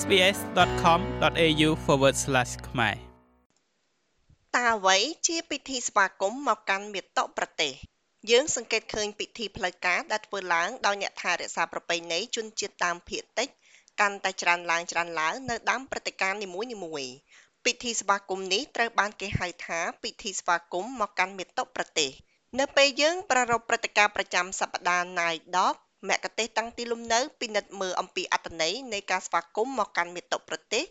sbs.com.au/ ខ្មែរតើអ្វីជាពិធីស្វាគមន៍មកកាន់មាតុប្រទេស យើងសង្កេតឃើញពិធីផ្លូវការដែលធ្វើឡើងដោយអ្នកថែរក្សាប្រពៃណីជនជាតិដើមភាគតិចកាន់តែច្រើនឡើងច្រើនឡើងនៅដើមព្រឹត្តិការណ៍នីមួយៗពិធីស្វាគមន៍នេះត្រូវបានគេហៅថាពិធីស្វាគមន៍មកកាន់មាតុប្រទេស នៅពេលយើងប្រារព្ធព្រឹត្តិការណ៍ប្រចាំសប្តាហ៍ Night Dog មគ្គុទ្ទេសក៍តាំងទីលំនៅពិនិត្យមើលអំពីអត្ថន័យនៃការស្វាគមន៍មកកាន់មាតុប្រទេស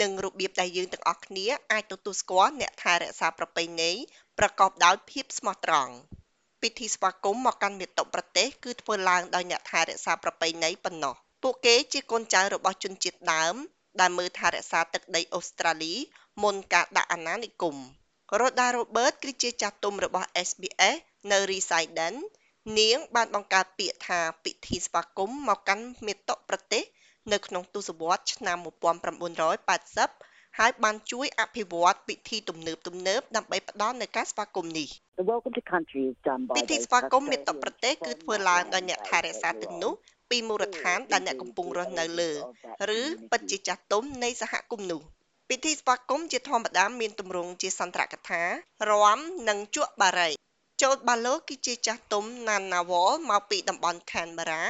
និងរបៀបដែលយើងទាំងអស់គ្នាអាចទទួលស្គាល់អ្នកថែរក្សាប្រពៃណីប្រកបដោយភាពស្មោះត្រង់ពិធីស្វាគមន៍មកកាន់មាតុប្រទេសគឺធ្វើឡើងដោយអ្នកថែរក្សាប្រពៃណីប៉ុណ្ណោះពួកគេជាកូនចៅរបស់ជនជាតិដើម ដែលមើលថែរក្សាទឹកដីអូស្ត្រាលីមុនការដាក់អាណានិគមរ៉ូដារ៉ូបឺតគឺជាចាស់ទុំរបស់ SBS នៅ Residence នាងបានបង្កើតពាក្យថាពិធីស្វាគមន៍មកកាន់មាតុប្រទេសនៅក្នុងទសវត្សរ៍ឆ្នាំ1980ហើយបានជួយអភិវឌ្ឍពិធីទំនើបទំនើបដើម្បីផ្ដល់នូវការស្វាគមន៍នេះពិធីស្វាគមន៍មាតុប្រទេសគឺធ្វើឡើងដោយអ្នកថែរក្សាទាំងនោះពីមូលដ្ឋានដែលអ្នកកំពុងរស់នៅលើឬពិតជាចាស់ទុំនៃសហគមន៍នោះពិធីស្វាគមន៍ជាធម្មតាមានទម្រង់ជាសន្ទរកថារាំនិងជក់បារី ចូលបាឡូគឺជាចាស់ទុំណានណាវលមកពីតំបន់ខានបារ៉ា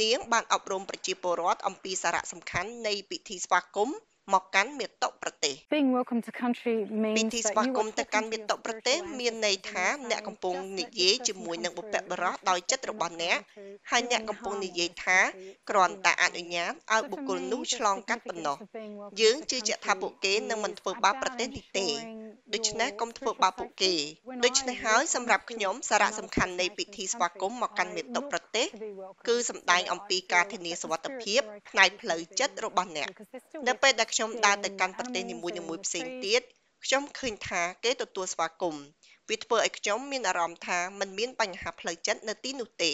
នាងបានអប់រំប្រជាពលរដ្ឋអំពីសារៈសំខាន់នៃពិធីស្វាគមន៍មកកាន់មាតុប្រទេសពិធីស្វាគមន៍ទៅកាន់មាតុប្រទេសមានន័យថាអ្នកកំពុងនិយាយជាមួយនឹងបុព្វបុរសដោយចិត្តរបស់អ្នកហើយអ្នកកំពុងនិយាយថាគ្រាន់តែអនុញ្ញាតឲ្យបុគ្គលនោះឆ្លងកាត់ប៉ុណ្ណោះយើងជឿជាក់ថាពួកគេនឹងមិនធ្វើបាបប្រទេសនេះទេ ដូច្នេះកុំធ្វើបាបពួកគេដូច្នេះហើយសម្រាប់ខ្ញុំសារៈសំខាន់នៃពិធីស្វាគមន៍មកកាន់មាតុប្រទេសគឺសម្ដែងអំពីការធានាសុវត្ថិភាពផ្នែកផ្លូវចិត្តរបស់អ្នកនៅពេលដែលខ្ញុំដើរទៅកាន់ប្រទេសនីមួយៗផ្សេងទៀតខ្ញុំឃើញថាគេទទួលស្វាគមន៍វាធ្វើឲ្យខ្ញុំមានអារម្មណ៍ថាมันមានបញ្ហាផ្លូវចិត្តនៅទីនោះទេ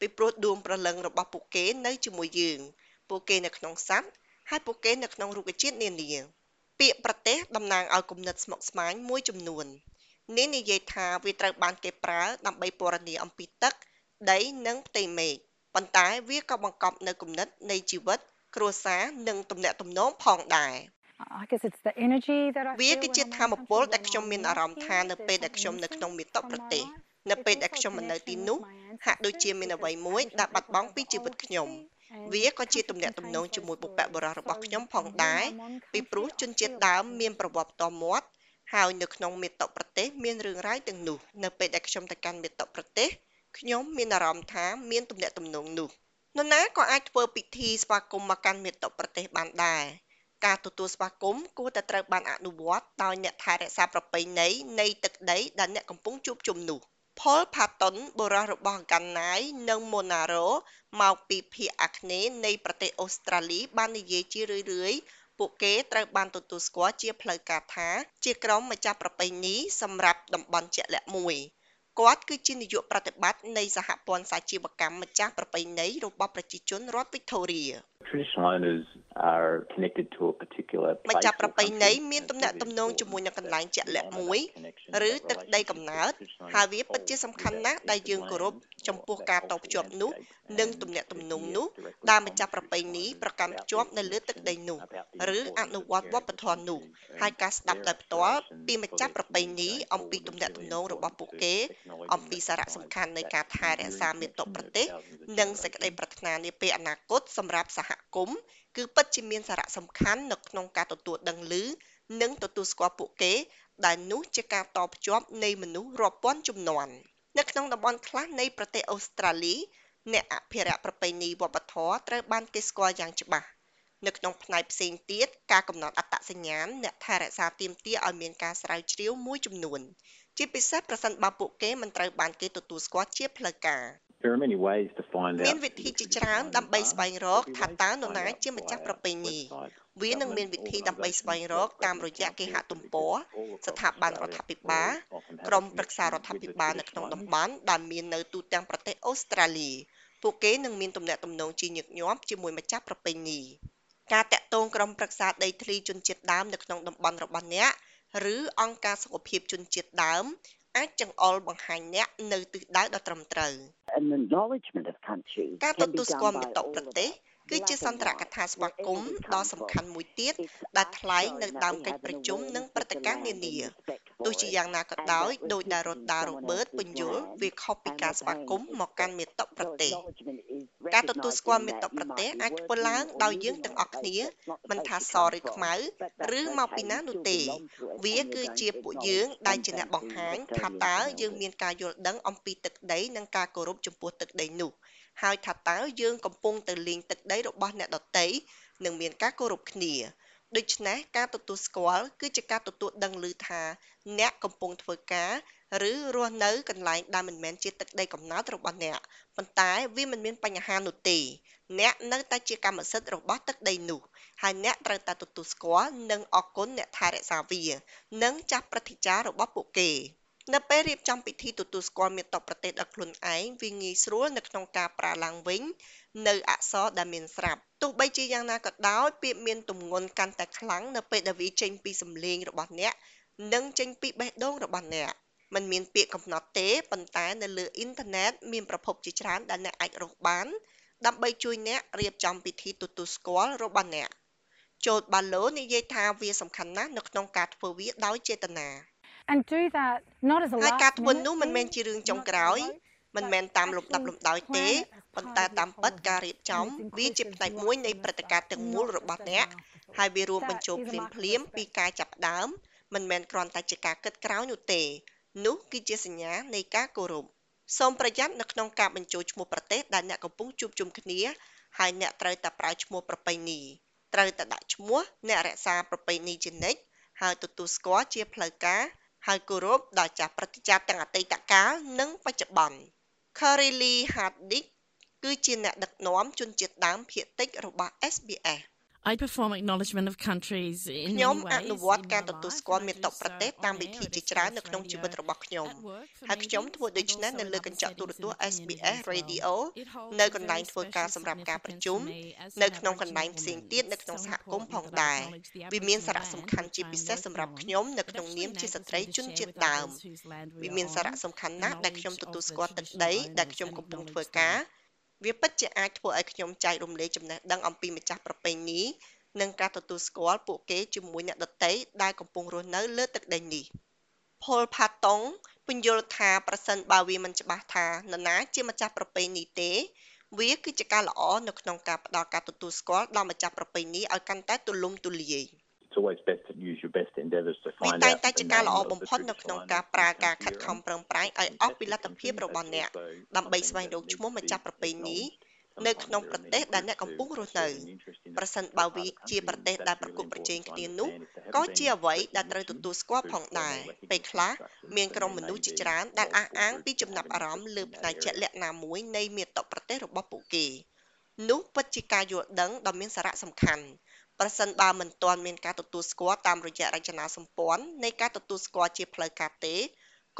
ពីព្រោះដួងព្រលឹងរបស់ពួកគេនៅជាមួយយើង ពួកគេនៅក្នុងសត្វហើយពួកគេនៅក្នុងរុក្ខជាតិនានា ពាក្យប្រទេសតំណាងឲ្យគំនិតស្មុគស្មាញមួយចំនួន នេះនិយាយថាវាត្រូវបានគេប្រើដើម្បីពណ៌នាអំពីទឹក ដី និងផ្ទៃមេឃ ប៉ុន្តែវាក៏បង្កប់នូវគំនិតនៃជីវិត គ្រួសារ និងទំនាក់ទំនងផងដែរ I guess it's the energy that I វាគឺជាធម៌ពលដែលខ្ញុំមានអារម្មណ៍ថានៅពេលដែលខ្ញុំនៅក្នុងមាតុប្រទេសនៅពេលដែលខ្ញុំមិននៅទីនោះហាក់ដូចជាមានអ្វីមួយដែលបាត់បង់ពីជីវិតខ្ញុំ វាក៏ជាទំនាក់ទំនងជាមួយបុព្វបុរសរបស់ខ្ញុំផងដែរពីព្រោះជនជាតិដើមមានប្រវត្តិផ្ទាល់មាត់ហើយនៅក្នុងមាតុប្រទេសមានរឿងរ៉ាវទាំងនោះនៅពេលដែលខ្ញុំទៅកាន់មាតុប្រទេសខ្ញុំមានអារម្មណ៍ថាមានទំនាក់ទំនងនោះនរណាក៏អាចធ្វើពិធីស្វាគមន៍មកកាន់មាតុប្រទេសបានដែរការទទួលស្វាគមន៍គួរតែត្រូវបានអនុវត្តដោយអ្នកថែរក្សាប្រពៃណីនៃទឹកដីដែលអ្នកកំពុងជួបជុំនោះ Paul Patton បុរសរបស់ Ganai និង Monaro មកពីភាគអាគ្នេយ៍នៃប្រទេសអូស្ត្រាលីបាននិយាយជារឿយៗ ពួកគេត្រូវបានទទួលស្គាល់ជាផ្លូវការថា ជាក្រុមម្ចាស់ប្រពៃណីសម្រាប់តំបន់ជាក់លាក់មួយ គាត់គឺជានាយកប្រតិបត្តិនៃសហព័ន្ធសាជីវកម្មម្ចាស់ប្រពៃណីរបស់ប្រជាជនរដ្ឋ Victoria traditional owners are connected to a particular ម្ចាស់ប្រពៃណីមានទំនាក់ទំនងជាមួយនឹងកន្លែងជាក់លាក់មួយឬទឹកដីកំណើតហើយវាពិតជាសំខាន់ណាស់ដែលយើងគោរពចំពោះការតភ្ជាប់នោះនិងទំនាក់ទំនងនោះដែលម្ចាស់ប្រពៃណីប្រកាន់ភ្ជាប់នៅលើទឹកដីនោះឬអនុវត្តវប្បធម៌នោះហើយការស្ដាប់ដោយផ្ទាល់ពីម្ចាស់ប្រពៃណីអំពីទំនាក់ទំនងរបស់ពួកគេ អំពីសារៈសំខាន់នៃការថែរក្សាមាតុប្រទេស និងសេចក្តីប្រាថ្នានាពេលអនាគតសម្រាប់សហគមន៍គឺពិតជាមានសារៈសំខាន់នៅក្នុងការទទួលដឹងឮ និងទទួលស្គាល់ពួកគេ ដែលនោះជាការតភ្ជាប់នៃមនុស្សរាប់ពាន់ជំនាន់ នៅក្នុងតំបន់ខ្លះនៃប្រទេសអូស្ត្រាលី អ្នកអភិរក្សប្រពៃណីវប្បធម៌ត្រូវបានគេស្គាល់យ៉ាងច្បាស់ នៅក្នុងផ្នែកផ្សេងទៀតការកំណត់អត្តសញ្ញាណអ្នកថែរក្សាទាមទារឲ្យមានការស្រាវជ្រាវមួយចំនួន ជាពិសេសប្រសិនបើពួកគេមិនត្រូវបានគេទទួលស្គាល់ជាផ្លូវការ There are many ways to find out មានវិធីជាច្រើនដើម្បីស្វែងរកថាតើនរណាជាម្ចាស់ប្រពៃណីវានឹងមានវិធីដើម្បីស្វែងរកតាមរយៈគេហទំព័រស្ថាប័នរដ្ឋាភិបាលក្រុមប្រឹក្សារដ្ឋាភិបាលនៅក្នុងតំបន់ដែលមាននៅទូទាំងប្រទេសអូស្ត្រាលីពួកគេនឹងមានទំនាក់ទំនងជាញឹកញាប់ជាមួយម្ចាស់ប្រពៃណីការតាក់ទងក្រុមប្រឹក្សាដីធ្លីជនជាតិដើមនៅក្នុងតំបន់របស់អ្នកឬអង្គការសុខភាពជនជាតិដើមអាចចង្អុលបង្ហាញអ្នកនៅទិសដៅដ៏ត្រឹមត្រូវ ការទទួលស្គាល់មាតុប្រទេសគឺជាសន្ទរកថាស្វាគមន៍ដ៏សំខាន់មួយទៀតដែលថ្លែងនៅដើមកិច្ចប្រជុំនិងព្រឹត្តិការណ៍នានាទោះជាយ៉ាងណាក៏ដោយដោយដែលរ៉ូដារ៉ូបឺតពន្យល់វាខុសពីការស្វាគមន៍មកកាន់មាតុប្រទេស ការទទួលស្គាល់មាតុប្រទេសអាចធ្វើឡើងដោយយើងទាំងអស់គ្នាមិនថាសឬខ្មៅឬមកពីណានោះទេ វាគឺជាពួកយើងដែលជាអ្នកបង្ហាញថាតើយើងមានការយល់ដឹងអំពីទឹកដីនិងការគោរពចំពោះទឹកដីនោះហើយថាតើយើងកំពុងទៅលេងទឹកដីរបស់អ្នកដទៃនិងមានការគោរពគ្នាដូច្នេះការទទួលស្គាល់គឺជាការទទួលដឹងឮថាអ្នកកំពុងធ្វើការ ឬរស់នៅកន្លែងដែលមិនមែនជាទឹកដីកំណើតរបស់អ្នកប៉ុន្តែវាមិនមានបញ្ហានោះទេអ្នកនៅតែជាកម្មសិទ្ធិរបស់ទឹកដីនោះហើយអ្នកត្រូវតែទទួលស្គាល់និងអរគុណអ្នកថែរក្សាវា និងចាស់ព្រឹទ្ធាចារ្យរបស់ពួកគេនៅពេលរៀបចំពិធីទទួលស្គាល់មាតុប្រទេសដល់ខ្លួនឯងវាងាយស្រួលនៅក្នុងការប្រើឡើងវិញនៅអក្សរដែលមានស្រាប់ទោះបីជាយ៉ាងណាក៏ដោយពាក្យមានទម្ងន់កាន់តែខ្លាំងនៅពេលដែលវាចេញពីសំឡេងរបស់អ្នកនិងចេញពីបេះដូងរបស់អ្នក มันមានពាក្យកំណត់ទេប៉ុន្តែនៅលើអ៊ីនធឺណិតមានប្រភពជាច្រើនដែលអ្នកអាចរកបាន ដើម្បីជួយអ្នករៀបចំពិធីទទួលស្គាល់របស់អ្នកចូលបាឡូនិយាយថាវាសំខាន់ណាស់នៅក្នុងការធ្វើវាដោយចេតនា and do that not as a ហើយការ last ធ្វើ minute នោះមិនមែន thing, ជារឿងចុង not ក្រោយ tomorrow, មិនមែនតាមលំដាប់លំដោយទេប៉ុន្តែតាមពិតការរៀបចំវាជាផ្នែកមួយនៃព្រឹត្តិការណ៍ទាំងមូលរបស់អ្នកហើយវារួមបញ្ចូលភ្លាមភ្លាមពីការចាប់ផ្ដើមមិនមែនគ្រាន់តែជាការគិតក្រោយនោះទេ នោះគឺជាសញ្ញានៃការគោរពសូមប្រយ័ត្ននៅក្នុងការបញ្ចូលឈ្មោះប្រទេសដែលអ្នកកំពុងជួបជុំគ្នា ហើយអ្នកត្រូវតែប្រើឈ្មោះប្រពៃណីត្រូវតែដាក់ឈ្មោះអ្នករក្សាប្រពៃណីជានិច្ចហើយទទួលស្គាល់ជាផ្លូវការហើយគោរពដល់ចាស់ព្រឹទ្ធាចារ្យទាំងអតីតកាលនិងបច្ចុប្បន្ន Kareli Hardik គឺជាអ្នកដឹកនាំជនជាតិដើមភាគតិចរបស់ SBS I perform acknowledgement of countries in ខ្ញុំ many អ ways នុវត្ត in ការ my ទទួល life, ស្គាល់ not មាតុ just, ប្រទេស uh, តាម on វិ air ធី at ជាច្រើននៅ SBS ក្នុងជីវិត Radio, របស់ខ្ញុំ at work for ហើយខ្ញុំ meetings, ធ្វើដូច្នេះ but នៅ also លើ in កញ្ចក់ other ទូរទស្សន៍ settings in the SBS community as Radio well. It holds នៅ a កន្លែង very ធ្វើការ special សម្រាប់ការប្រជុំ significance to me as នៅ an ក្នុងកន្លែង Aboriginal ផ្សេង woman. ទៀតនៅ It's ក្នុង so សហគមន៍ important ផង that I ដែរ acknowledge the វាមាន Aboriginal សារៈសំ land ខាន់ which ជា I'm ពិសេស working សម្រាប់ on. ខ្ញុំនៅ It ក្នុង actually នាមជា enables ស្ត្រី me to ជន share ជាតិ with ដើម others whose land we វា are មានសារៈ on សំខាន់ the ណាស់ដែលខ្ញុំ knowledge ទទួល of ស្ the គាល់ទឹក traditional ដីដែល owners ខ្ញុំ and កំពុង acknowledge ធ្វើ them. ការ វាពិតជាអាចធ្វើឲ្យខ្ញុំចែករំលែកចំណេះដឹងអំពីម្ចាស់ប្រពៃណី និងការទទួលស្គាល់ពួកគេជាមួយអ្នកដទៃដែលកំពុងរស់នៅលើទឹកដីនេះ Paul Patong ពន្យល់ថាប្រសិនបើវាមិនច្បាស់ថានរណាជាម្ចាស់ប្រពៃណីទេ វាគឺជាការល្អនៅក្នុងការផ្ដល់ការទទួលស្គាល់ដល់ម្ចាស់ប្រពៃណីឲ្យកាន់តែទូលំទូលាយ It's always best to use your best endeavours to វា find តែង out តែ the ជាការ name ល្អ of បំ the ផុតនៅក្នុង traditional ការ owners ប្រើ of the ការខិត country ខំ you're on. ប្រឹងប្រែងឲ្យអស់ពីលទ្ធភាពរបស់អ្នកដើម្បីស្វែងរកឈ្មោះម្ចាស់ប្រពៃណីនៅក្នុងប្រទេសដែលអ្នកកំពុងរស់នៅប្រសិនបើវាជាប្រទេសដែលប្រកួតប្រជែងគ្នានោះក៏ជាអ្វីដែលត្រូវទទួលស្គាល់ផងដែរពេលខ្លះមានក្រុមមនុស្សជាច្រើនដែលអះអាងពីចំណាប់អារម្មណ៍លើផ្នែកជាក់លាក់ណាមួយនៃមាតុប្រទេសរបស់ពួកគេនោះពិតជាការយល់ដឹងដ៏មានសារៈសំខាន់ ប្រសិនបើមិនទាន់មានការទទួលស្គាល់តាមរយៈរចនាសម្ព័ន្ធនៃការទទួលស្គាល់ជាផ្លូវការទេ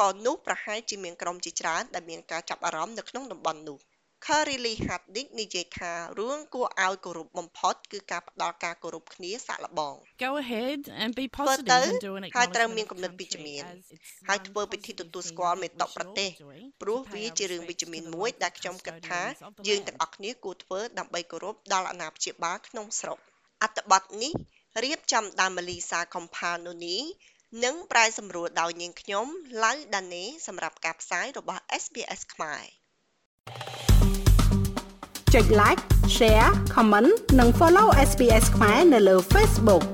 ក៏នោះប្រហែលជាមានក្រុមជាច្រើនដែលមានការចាប់អារម្មណ៍នៅក្នុងតំបន់នោះ Kareli Hardik និយាយថា រឿងគួរឲ្យគោរពបំផុតគឺការផ្ដល់ការគោរពគ្នាសាកល្បង Go ahead and be ធ្វើ positive ទៅ and do an ហើយត្រូវមាន acknowledgement គំនិត of វិជ្ជមាន country as it's ហើយ one ធ្វើពិធី positive ទទួល thing ស្គាល់ that មេ we តុ should ប្រ all ទេស be doing ព្រោះ to pay វា our ជារឿងវិជ្ជ respects មាន to the មួយ local ដែលខ្ញុំគិតថា custodians of the យើង land. ទាំងអស់គ្នាគួរធ្វើដើម្បីគោរពដល់អាណាព្យាបាលក្នុងស្រុក អត្ថបទនេះរៀបចំដោយ Melissa Compagnie និងប្រែសម្រួលដោយនាងខ្ញុំ Lau Dane សម្រាប់ការផ្សាយរបស់ SBS ខ្មែរចុច like share comment និង follow SBS ខ្មែរនៅលើ Facebook